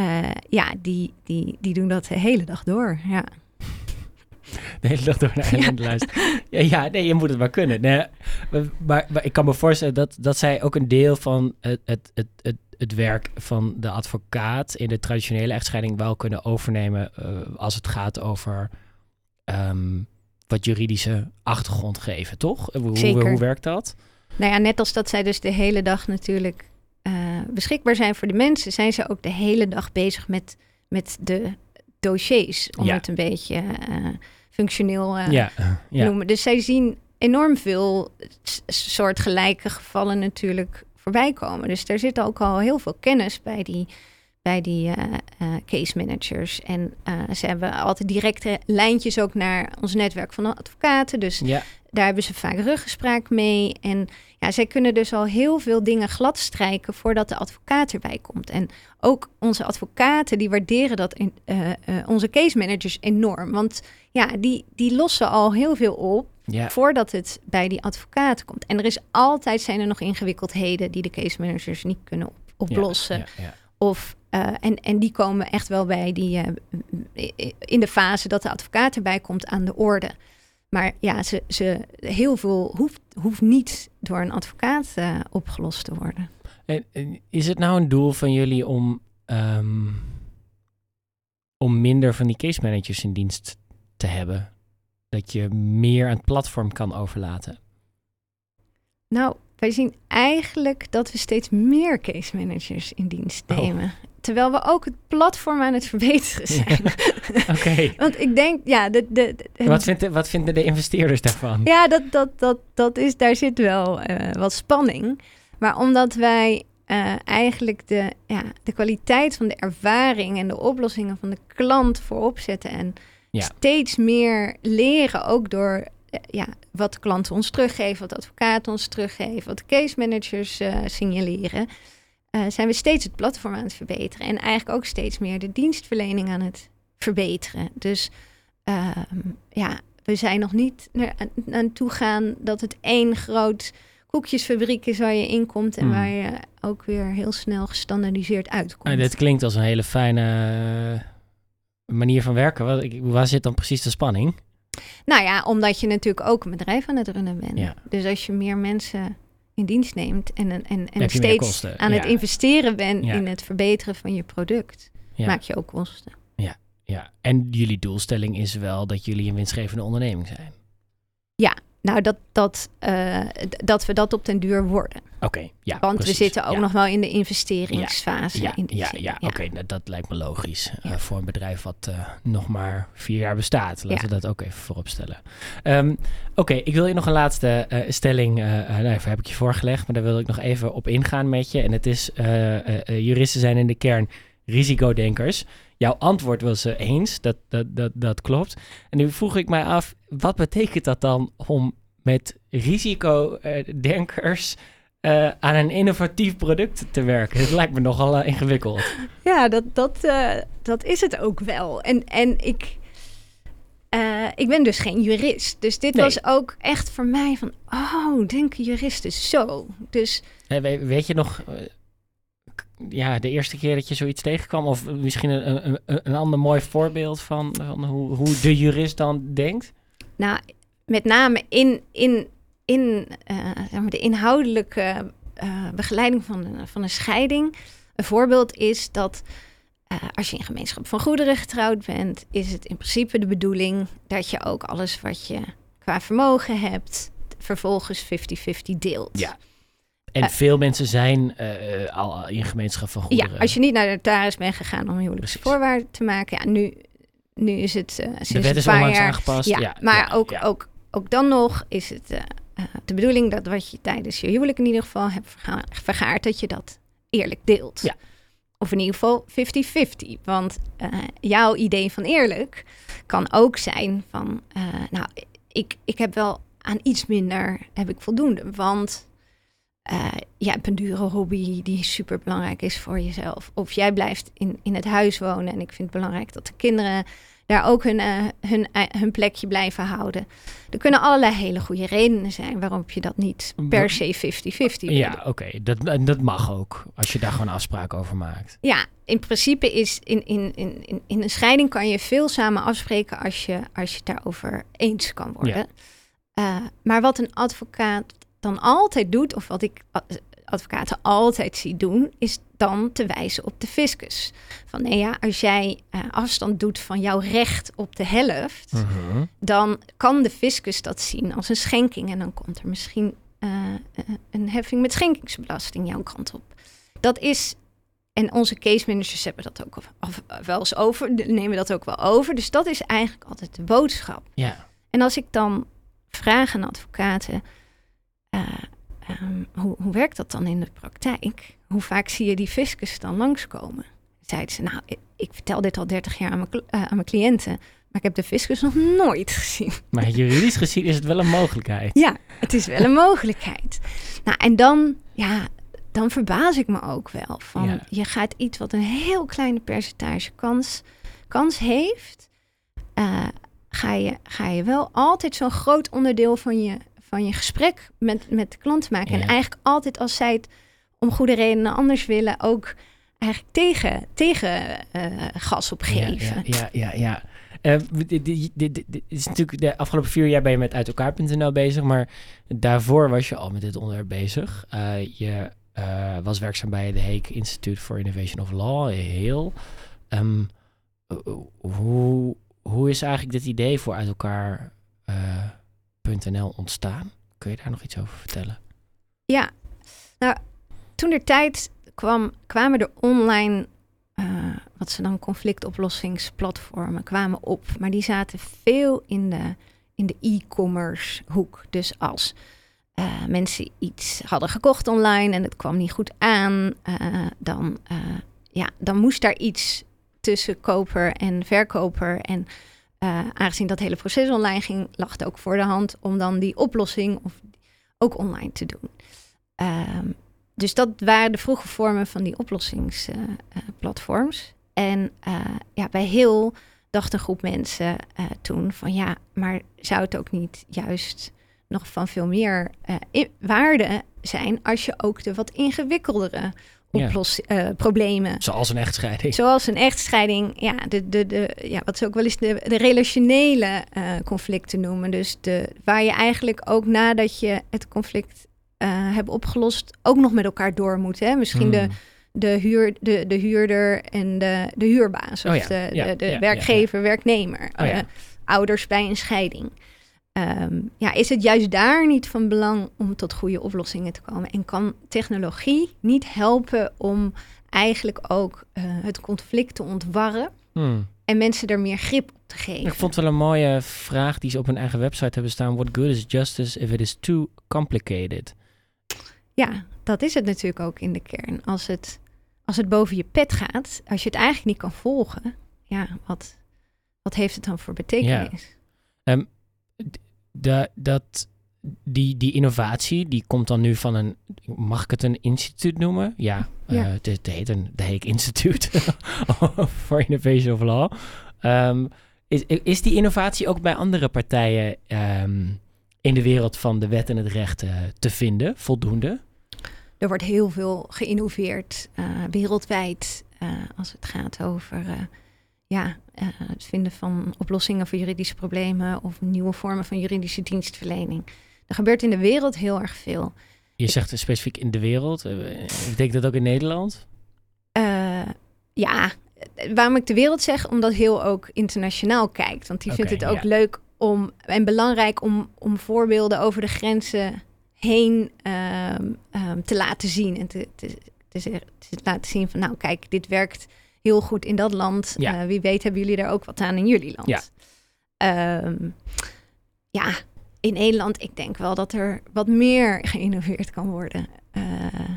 uh, ja, die, die, die doen dat de hele dag door. Ja. <laughs> De hele dag door naar ellende ja. luisteren. Ja, ja, nee, je moet het maar kunnen. Nee, maar, maar, ik kan me voorstellen dat, dat zij ook een deel van het, het, het, het, het werk van de advocaat in de traditionele echtscheiding wel kunnen overnemen uh, als het gaat over um, wat juridische achtergrond geven, toch? Hoe, Zeker. Hoe, werkt dat? Nou ja, net als dat zij dus de hele dag natuurlijk uh, beschikbaar zijn voor de mensen, zijn ze ook de hele dag bezig met, met de dossiers. Om Ja. het een beetje uh, functioneel Ja, ja. noemen. Dus zij zien enorm veel soortgelijke gevallen natuurlijk voorbij komen. Dus daar zit ook al heel veel kennis bij die, bij die uh, uh, case managers. En uh, ze hebben altijd directe lijntjes ook naar ons netwerk van advocaten. Dus ja. daar hebben ze vaak ruggespraak mee. En ja, zij kunnen dus al heel veel dingen gladstrijken voordat de advocaat erbij komt. En ook onze advocaten, die waarderen dat in, onze case managers enorm. Want ja, die, die lossen al heel veel op Ja. voordat het bij die advocaat komt. En er is altijd zijn er nog ingewikkeldheden die de case managers niet kunnen op, oplossen. Ja, ja. Of, uh, en, en die komen echt wel bij die, uh, in de fase dat de advocaat erbij komt aan de orde. Maar ja, ze, ze, heel veel hoeft, hoeft niet door een advocaat uh, opgelost te worden. En, en, is het nou een doel van jullie om, um, om minder van die case managers in dienst te hebben? Dat je meer aan het platform kan overlaten? Nou, wij zien eigenlijk dat we steeds meer case managers in dienst nemen. Oh. Terwijl we ook het platform aan het verbeteren zijn. Ja. <laughs> Oké. Okay. Want ik denk, ja... De, de, de, wat, vindt, wat vinden de investeerders daarvan? Ja, dat, dat, dat, dat is, daar zit wel uh, wat spanning. Maar omdat wij uh, eigenlijk de, ja, de kwaliteit van de ervaring... en de oplossingen van de klant voorop zetten... en ja. steeds meer leren, ook door uh, ja, wat klanten ons teruggeven... wat advocaten ons teruggeven, wat case managers signaleren... Uh, zijn we steeds het platform aan het verbeteren. En eigenlijk ook steeds meer de dienstverlening aan het verbeteren. Dus uh, ja, we zijn nog niet naar, aan toe gaan dat het één groot koekjesfabriek is waar je inkomt en Hmm. mm. waar je ook weer heel snel gestandaardiseerd uitkomt. Ah, dit klinkt als een hele fijne manier van werken. Wat, waar zit dan precies de spanning? Nou ja, omdat je natuurlijk ook een bedrijf aan het runnen bent. Ja. Dus als je meer mensen in dienst neemt en, en, en, en steeds aan ja. het investeren bent ja. in het verbeteren van je product, maak je ook kosten. Ja, ja. En jullie doelstelling is wel dat jullie een winstgevende onderneming zijn. Ja, Nou, dat, dat, uh, dat we dat op den duur worden. Oké, ja. Want precies. we zitten ook Ja. nog wel in de investeringsfase. Ja, in ja, zin, ja, oké, nou, dat lijkt me logisch. eh, Ja. voor een bedrijf wat eh, nog maar vier jaar bestaat. Laten Ja. we dat ook even voorop stellen. Ehm, oké, ik wil je nog een laatste eh, stelling, eh eh, nou, even heb ik je voorgelegd, maar daar wil ik nog even op ingaan met je. En het is, eh, eh, eh, juristen zijn in de kern risicodenkers. Jouw antwoord was eh, eens, dat, dat, dat, dat klopt. En nu vroeg ik mij af, wat betekent dat dan om met risicodenkers eh, aan een innovatief product te werken? Het lijkt me nogal eh, ingewikkeld. Ja, dat, dat, dat is het ook wel. En, en ik, ik ben dus geen jurist. Dus dit Nee. was ook echt voor mij van... Oh, denken juristen zo? Dus we- weet je nog, ja, de eerste keer dat je zoiets tegenkwam? Of misschien een, een, een, ander mooi voorbeeld van, van hoe, hoe de jurist dan denkt? nou, met name in, in, in eh, zeg maar de inhoudelijke eh, begeleiding van, een- van een scheiding. Een voorbeeld is dat eh, als je in gemeenschap van goederen getrouwd bent, is het in principe de bedoeling dat je ook alles wat je qua vermogen hebt, vervolgens 50-50 deelt. Ja. En Eh. veel mensen zijn eh, al in gemeenschap van goederen. Ja, als je niet naar de notaris bent gegaan om huwelijkse Precies. voorwaarden te maken. Ja, nu, nu is het eh sinds de wet een is onlangs jaar... aangepast. Ja, Ja, maar ja, ook, ja. Ook, ook dan nog is het de bedoeling dat wat je tijdens je huwelijk in ieder geval hebt verga- vergaard, dat je dat eerlijk deelt. Ja. Of in ieder geval 50-50. Want jouw idee van eerlijk kan ook zijn van, nou, ik, ik heb wel aan iets minder, heb ik voldoende. Want eh, jij hebt een dure hobby die super belangrijk is voor jezelf. Of jij blijft in, in het huis wonen en ik vind het belangrijk dat de kinderen daar ook hun, eh, hun, hun plekje blijven houden. Er kunnen allerlei hele goede redenen zijn waarom je dat niet per se 50-50 wil Ja, oké. Dat, dat mag ook. Als je daar gewoon afspraken over maakt. ja, in principe is in, in, in, in- een scheiding kan je veel samen afspreken als je, als je het daarover eens kan worden. Ja. Eh, maar wat een advocaat dan altijd doet, of wat ik advocaten altijd zie doen, is dan te wijzen op de fiscus. Van nee ja, als jij eh, afstand doet van jouw recht op de helft, Mhm. dan kan de fiscus dat zien als een schenking. En dan komt er misschien eh, eh, een heffing met schenkingsbelasting jouw kant op. Dat is, en onze case managers hebben dat ook of- of wel eens over, nemen dat ook wel over. Dus dat is eigenlijk altijd de boodschap. Ja. En als ik dan vraag aan advocaten, eh, ehm, hoe, hoe werkt dat dan in de praktijk? Hoe vaak zie je die fiscus dan langskomen? Zeiden ze, nou, ik, ik vertel dit al 30 jaar aan mijn, eh, aan mijn cliënten, maar ik heb de fiscus nog nooit gezien. Maar juridisch gezien is het wel een mogelijkheid. Ja, het is wel een mogelijkheid. Nou, en dan, ja, dan verbaas ik me ook wel. Van, Ja. Je gaat iets wat een heel kleine percentage kans, kans heeft, eh, ga, je, ga je wel altijd zo'n groot onderdeel van je, van je gesprek met, met de klant maken. Ja. En eigenlijk altijd als zij het om goede redenen anders willen, ook eigenlijk tegen, tegen eh, gas op geven. Ja, ja, ja. ja. Eh, dit, dit, dit, dit is natuurlijk de afgelopen vier jaar ben je met uit elkaar.nl bezig, maar daarvoor was je al met dit onderwerp bezig. Eh, je was werkzaam bij de Hague Institute for Innovation of Law, heel. Ehm, hoe, hoe is eigenlijk dit idee voor uit elkaar.nl ontstaan? Kun je daar nog iets over vertellen? Ja, nou, toen de tijd kwam, kwamen er online, eh, wat ze dan conflictoplossingsplatformen kwamen op. Maar die zaten veel in de, in de e-commerce hoek. Dus als eh, mensen iets hadden gekocht online en het kwam niet goed aan, eh, dan, ja, dan moest daar iets tussen koper en verkoper. En eh, aangezien dat hele proces online ging, lag het ook voor de hand om dan die oplossing of ook online te doen. Ehm, dus dat waren de vroege vormen van die oplossingsplatforms. en eh, ja, bij heel dacht een groep mensen eh, toen van ja, maar zou het ook niet juist nog van veel meer waarde zijn als je ook de wat ingewikkeldere Ja. oplos- eh, problemen Zoals een echtscheiding. Zoals een echtscheiding, ja, de, de, de, ja, wat ze ook wel eens de, de relationele eh, conflicten noemen. Dus de, waar je eigenlijk ook nadat je het conflict eh hebt opgelost, ook nog met elkaar door moet. Hè? Misschien de, Hmm. de, huur, de, de huurder en de, de huurbaas. Of Oh ja, de, de, werkgever, werknemer. Oh ouders bij een scheiding. Ehm, ja, is het juist daar niet van belang om tot goede oplossingen te komen? En kan technologie niet helpen om eigenlijk ook eh, het conflict te ontwarren Hmm. en mensen er meer grip op te geven? Ik vond het wel een mooie vraag die ze op hun eigen website hebben staan. What good is justice if it is too complicated? Ja, dat is het natuurlijk ook in de kern. Als het, als het boven je pet gaat, als je het eigenlijk niet kan volgen, ja, wat, wat heeft het dan voor betekenis? De, dat, die, die innovatie, die komt dan nu van een, mag ik het een instituut noemen? Ja, Ja. eh, het, het heet een, de Heek Instituut <laughs> for Innovation of Law. Ehm, is, is die innovatie ook bij andere partijen ehm, in de wereld van de wet en het recht eh, te vinden, voldoende? Er wordt heel veel geïnnoveerd eh, wereldwijd als het gaat over ja, eh, het vinden van oplossingen voor juridische problemen of nieuwe vormen van juridische dienstverlening. Er gebeurt in de wereld heel erg veel. Je zegt specifiek in de wereld. eh, ik denk dat ook in Nederland. Eh, ja, waarom ik de wereld zeg, omdat heel ook internationaal kijkt. Want die vindt het ook ja. leuk om en belangrijk om, om voorbeelden over de grenzen heen ehm, ehm, te laten zien. En te, te, te, zeggen- te laten zien van, nou kijk, dit werkt heel goed in dat land. Ja. Eh, wie weet hebben jullie daar ook wat aan in jullie land. Ja. Ehm, ja, in Nederland, ik denk wel dat er wat meer <laughs> geïnnoveerd kan worden. Eh,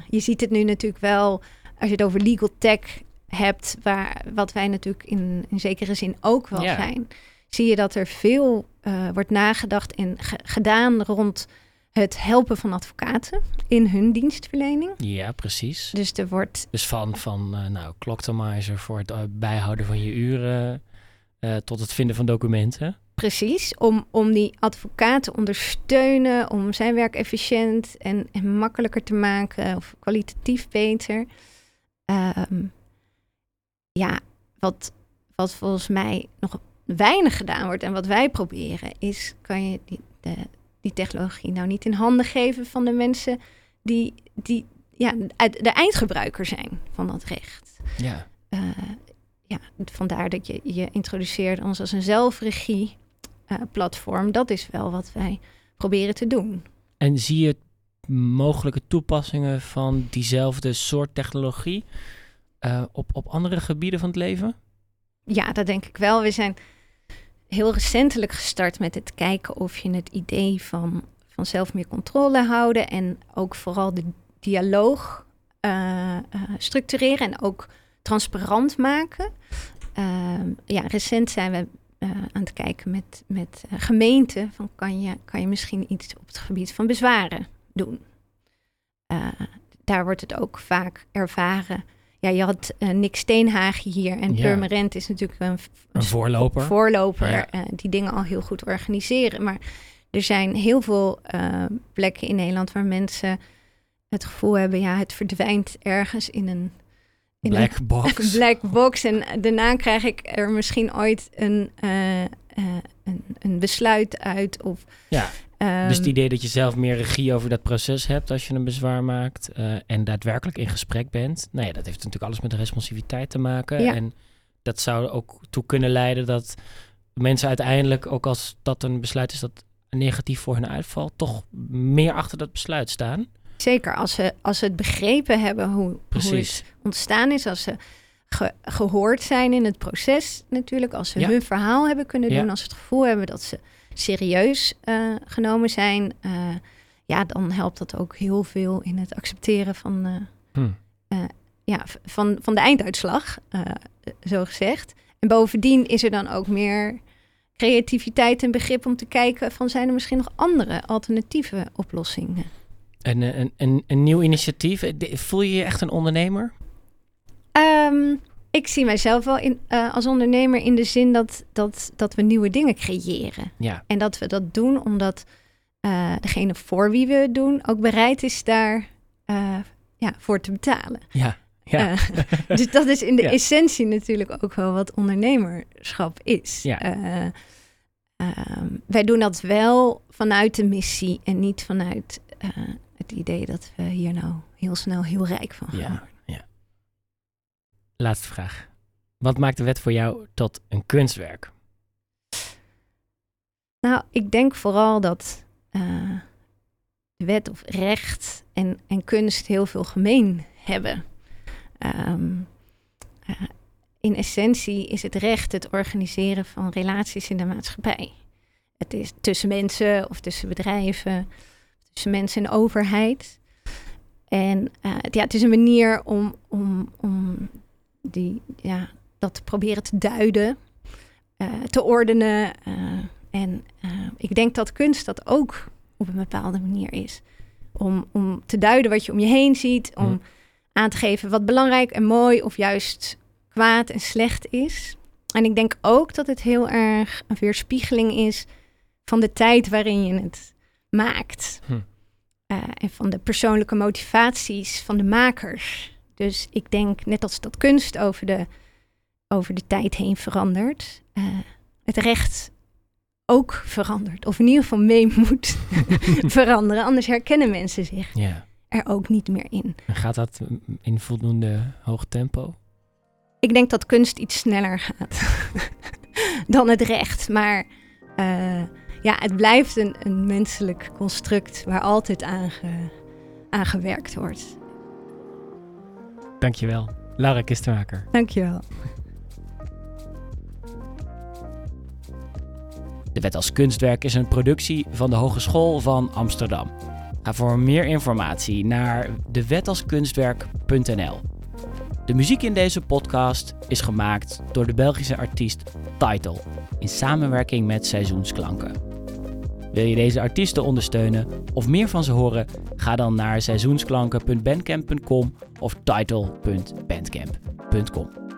je ziet het nu natuurlijk wel als je het over legal tech hebt, waar, wat wij natuurlijk in, in zekere zin ook wel Ja. zijn, zie je dat er veel eh, wordt nagedacht en ge- gedaan rond het helpen van advocaten in hun dienstverlening. Ja, precies. Dus er wordt Dus van, van eh, nou, clocktomizer voor het eh, bijhouden van je uren eh, tot het vinden van documenten. precies om, om die advocaat te ondersteunen, om zijn werk efficiënt en, en makkelijker te maken of kwalitatief beter. Ehm, ja, wat, wat volgens mij nog weinig gedaan wordt en wat wij proberen, is kan je die, de, die technologie nou niet in handen geven van de mensen die, die ja, de eindgebruiker zijn van dat recht. Ja. Eh, ja, vandaar dat je je introduceert ons als een zelfregie eh, platform. Dat is wel wat wij proberen te doen. En zie je mogelijke toepassingen van diezelfde soort technologie eh, op, op andere gebieden van het leven? Ja, dat denk ik wel. We zijn heel recentelijk gestart met het kijken of je het idee van, van zelf meer controle houden en ook vooral de dialoog eh, eh, structureren en ook transparant maken. Ehm, ja, recent zijn we eh, aan het kijken met, met gemeenten van kan je, kan je misschien iets op het gebied van bezwaren doen. Daar wordt het ook vaak ervaren. Ja, je had eh, Nick Steenhagen hier en Ja. Purmerend is natuurlijk een, Een voorloper? voorloper Ja. eh, die dingen al heel goed organiseren. Maar er zijn heel veel eh, plekken in Nederland waar mensen het gevoel hebben, ja, het verdwijnt ergens in een in Black een box. <laughs> black box. En daarna krijg ik er misschien ooit een, een, een besluit uit. Of, Ja, ehm, dus het idee dat je zelf meer regie over dat proces hebt als je een bezwaar maakt eh, en daadwerkelijk in gesprek bent. Nou ja, dat heeft natuurlijk alles met responsiviteit te maken. Ja. En dat zou er ook toe kunnen leiden dat mensen uiteindelijk, ook als dat een besluit is dat negatief voor hun uitvalt, toch meer achter dat besluit staan. Zeker als ze, als ze het begrepen hebben hoe, hoe het ontstaan is, als ze ge- gehoord zijn in het proces natuurlijk, als ze Ja. hun verhaal hebben kunnen doen, als ze het gevoel hebben dat ze serieus eh, genomen zijn, eh, ja, dan helpt dat ook heel veel in het accepteren van, eh, Hm. ja, van, van de einduitslag, zo gezegd. En bovendien is er dan ook meer creativiteit en begrip om te kijken van zijn er misschien nog andere alternatieve oplossingen. Eh, een, een, een nieuw initiatief. Voel je je echt een ondernemer? Ehm, ik zie mijzelf wel in, eh, als ondernemer in de zin dat, dat, dat we nieuwe dingen creëren. Ja. En dat we dat doen omdat eh, degene voor wie we het doen ook bereid is daar eh, ja, voor te betalen. Ja. Ja. <laughs> Dus dat is in de Ja. essentie natuurlijk ook wel wat ondernemerschap is. Ja. Eh, ehm, wij doen dat wel vanuit de missie en niet vanuit het idee dat we hier nou heel snel heel rijk van gaan. Ja. Laatste vraag. Wat maakt de wet voor jou tot een kunstwerk? Nou, ik denk vooral dat uh, wet of recht en, en kunst heel veel gemeen hebben. Um, in essentie is het recht het organiseren van relaties in de maatschappij. Het is tussen mensen of tussen bedrijven, tussen mensen en overheid. En uh, ja, het is een manier om, om, om die, ja, dat proberen te duiden, uh, te ordenen. Uh, en ik denk dat kunst dat ook op een bepaalde manier is. Om, om te duiden wat je om je heen ziet, om aan te geven wat belangrijk en mooi of juist kwaad en slecht is. En ik denk ook dat het heel erg een weerspiegeling is van de tijd waarin je het maakt. Hm. Uh, en van de persoonlijke motivaties van de makers. Dus ik denk, net als dat kunst over de, over de tijd heen verandert, uh, het recht ook verandert. Of in ieder geval mee <laughs> moet <laughs> veranderen. Anders herkennen mensen zich ja. er ook niet meer in. En gaat dat in voldoende hoog tempo? Ik denk dat kunst iets sneller gaat <laughs> dan het recht. Maar uh, ja, het blijft een, een menselijk construct waar altijd aan, aan gewerkt wordt. Dankjewel, Laura Kistenmaker. Dankjewel. De Wet als Kunstwerk is een productie van de Hogeschool van Amsterdam. Ga voor meer informatie naar dewetalskunstwerk.nl. De muziek in deze podcast is gemaakt door de Belgische artiest Title in samenwerking met Seizoensklanken. Wil je deze artiesten ondersteunen of meer van ze horen? Ga dan naar seizoensklanken.bandcamp.com of title.bandcamp.com.